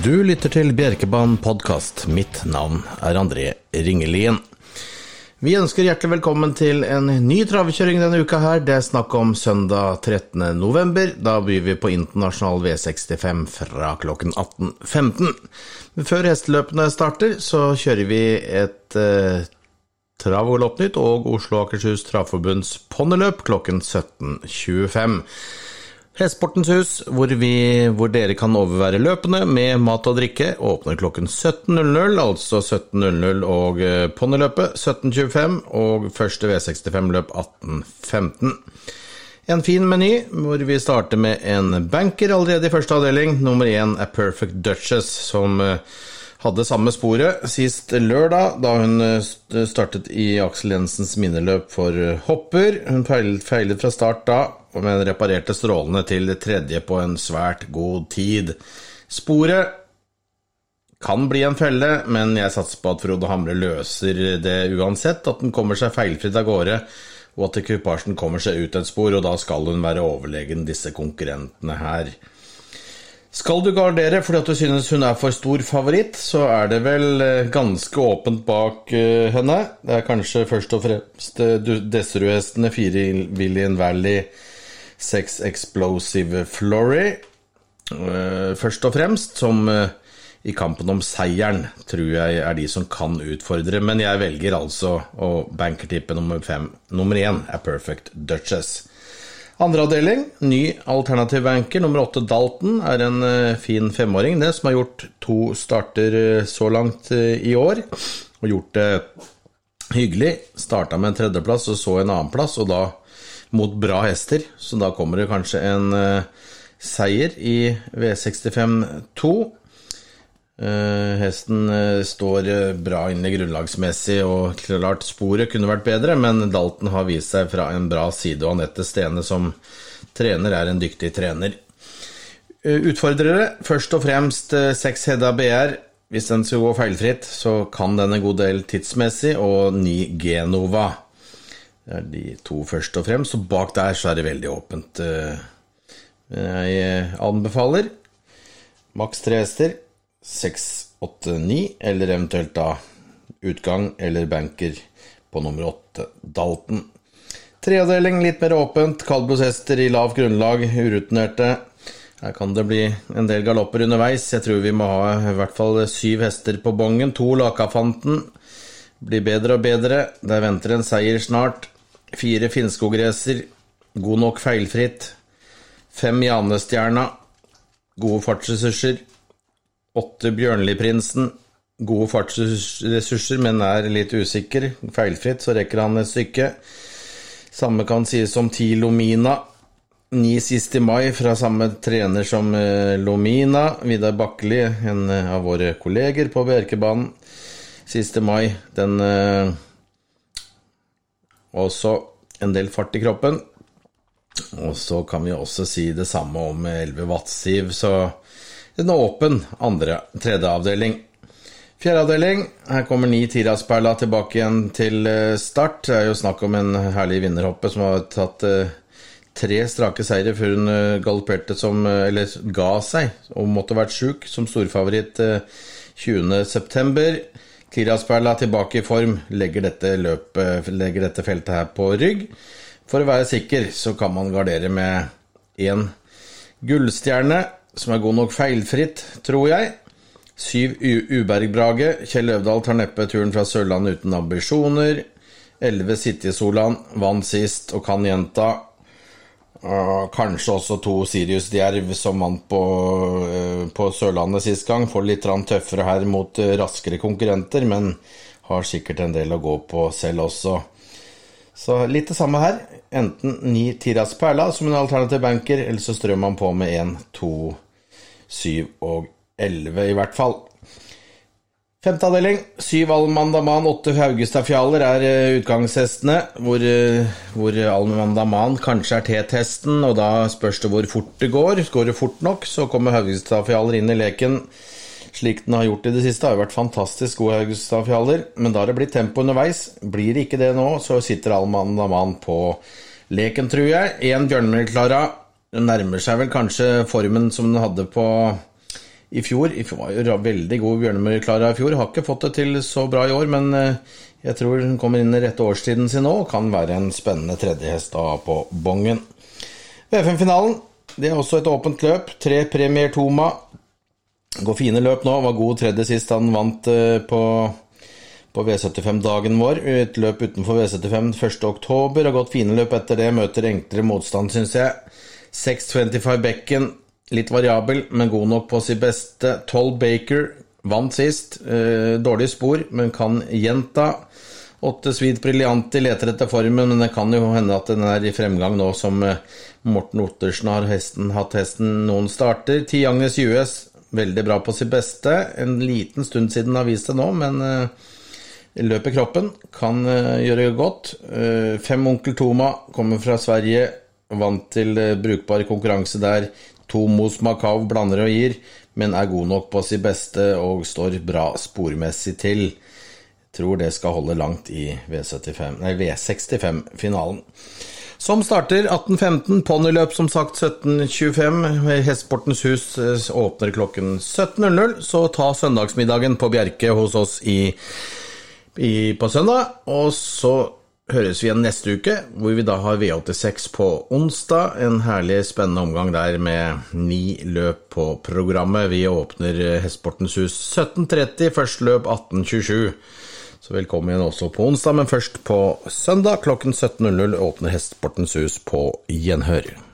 Du lytter til Bjerkebanen podkast. Mitt navn er André Ringelien. Vi ønsker hjertelig velkommen til en ny travekjøring denne uka her. Det er snakk om søndag 13. november. Da byr vi på internasjonal V65 fra klokken 18.15. Men før hesteløpene starter, så kjører vi et eh, Trav og og Oslo og Akershus Travforbunds ponniløp klokken 17.25. Hestesportens hus, hvor, vi, hvor, dere kan overvære løpene med mat og drikke, åpner klokken 17.00, altså 17.00 og eh, ponniløpet 17.25 og første V65-løp 18.15. En fin meny hvor vi starter med en banker allerede i første avdeling. Nummer én er Perfect Duchess, som eh, hadde samme sporet sist lørdag, da hun eh, startet i Aksel Jensens minneløp for hopper. Hun feilet fra start da, men reparerte strålene til det tredje på en svært god tid. Sporet kan bli en felle, men jeg satser på at Frode Hamre løser det uansett, at den kommer seg feilfritt av gårde, og at ekvipasjen kommer seg ut et spor, og da skal hun være overlegen disse konkurrentene her. Skal du gardere fordi at du synes hun er for stor favoritt, så er det vel eh, ganske åpent bak eh, henne. Det er kanskje først og fremst eh, Desserud-hestene Fire William Valley Sex Explosive Flory. Uh, først og fremst, som uh, i kampen om seieren, tror jeg er de som kan utfordre. Men jeg velger altså å bankertippe nummer fem. Nummer én er Perfect Duchess. Andre avdeling, ny alternativ banker. Nummer åtte Dalton er en uh, fin femåring, det, som har gjort to starter så langt i år. Og gjort det hyggelig. Starta med en tredjeplass og så en annenplass, og da mot bra hester, så da kommer det kanskje en uh, seier i V65-2. Uh, eh, hesten uh, står bra inne grunnlagsmessig, og klart sporet kunne vært bedre, men Dalton har vist seg fra en bra side, og Anette Stene som trener er en dyktig trener. Utfordrere, først og fremst seks Hedda BR. Hvis den skal gå feilfritt, så kan den en god del tidsmessig, og ni Genova. Det er de to først og fremst, og bak der så er det veldig åpent. Eh, jeg anbefaler maks tre hester, seks, åtte, ni, eller eventuelt da utgang eller banker på nummer åtte, Dalton. Tredeling litt mer åpent, Kalbushester i lavt grunnlag, urutinerte. Her kan det bli en del galopper underveis. Jeg tror vi må ha i hvert fall syv hester på bongen. To Lakafanten blir bedre og bedre. Der venter en seier snart. Fire Finnskogracer, god nok feilfritt. Fem Janestjerna, gode fartsressurser. Åtte Bjørnliprinsen, gode fartsressurser, men er litt usikker. Feilfritt, så rekker han et stykke. Samme kan sies om ti Lomina. Ni sist i mai fra samme trener som eh, Lomina. Vidar Bakkeli, en av våre kolleger på Bjerkebanen. Siste mai, den eh, også en del fart i kroppen. Og så kan vi også si det samme om 11 watt-siv, så den er åpen andre, tredje avdeling. Fjerde avdeling, her kommer ni Tiras-perla tilbake igjen til eh, start. Det er jo snakk om en herlig vinnerhoppe som har tatt eh, tre strake seire før hun eh, galopperte som Eller ga seg og måtte vært sjuk, som storfavoritt 20.9. Kirasperla tilbake i form, legger dette, løpet, legger dette feltet her på rygg. For å være sikker så kan man gardere med én gullstjerne, som er god nok feilfritt, tror jeg. Syv Ubergbrage. Kjell Øvdal tar neppe turen fra Sørlandet uten ambisjoner. Elleve City-Solan vant sist og kan gjenta. Uh, kanskje også to Sirius Djerv som vant på, uh, på Sørlandet sist gang. Får litt tøffere her mot uh, raskere konkurrenter, men har sikkert en del å gå på selv også. Så litt det samme her. Enten ni Tiras Perla som en alternativ banker, eller så strør man på med 1, 2, 7 og 11 i hvert fall. Femte avdeling. Syv Almandaman, åtte Haugestadfjaler er uh, utgangshestene. Hvor, uh, hvor Almandaman kanskje er T-testen, og da spørs det hvor fort det går. Går det fort nok, så kommer Haugestadfjaler inn i leken slik den har gjort i det siste. Har jo vært fantastisk gode Haugestadfjaler, men da har det blitt tempo underveis. Blir det ikke det nå, så sitter Almandaman på leken, tror jeg. Én Bjørnmyr-Klara nærmer seg vel kanskje formen som den hadde på i fjor. I fjor var jo veldig god Bjørnemyr Klara i fjor. Har ikke fått det til så bra i år, men jeg tror hun kommer inn i rette årstiden sin nå og kan være en spennende tredjehest da på bongen. V5-finalen det er også et åpent løp. Tre Premier Toma. Går fine løp nå. Var god tredje sist han vant på på V75-dagen vår. Et løp utenfor V75 1.10. Har gått fine løp etter det. Møter enklere motstand, syns jeg. 6.25 Bekken, litt variabel, men god nok på sitt beste. 12 Baker, vant sist. Eh, dårlig spor, men kan gjenta. 8 Sweet Briljanti leter etter formen, men det kan jo hende at den er i fremgang nå som eh, Morten Ottersen har hesten, hatt hesten noen starter. Ti Agnes US, veldig bra på sitt beste. En liten stund siden har vist det nå, men eh, løper kroppen, kan gjøre godt. Fem Onkel Toma kommer fra Sverige, vant til brukbar konkurranse der. To Macau blander og gir, men er god nok på sitt beste og står bra spormessig til. Tror det skal holde langt i V65-finalen. Som starter 18.15, ponniløp som sagt 17.25. Hestesportens hus åpner klokken 17.00, så ta søndagsmiddagen på Bjerke hos oss i i, på søndag. Og så høres vi igjen neste uke, hvor vi da har V86 på onsdag. En herlig, spennende omgang der med ni løp på programmet. Vi åpner Hestsportens hus 17.30, første løp 18.27. Så velkommen igjen også på onsdag, men først på søndag klokken 17.00 åpner Hestsportens hus på gjenhør.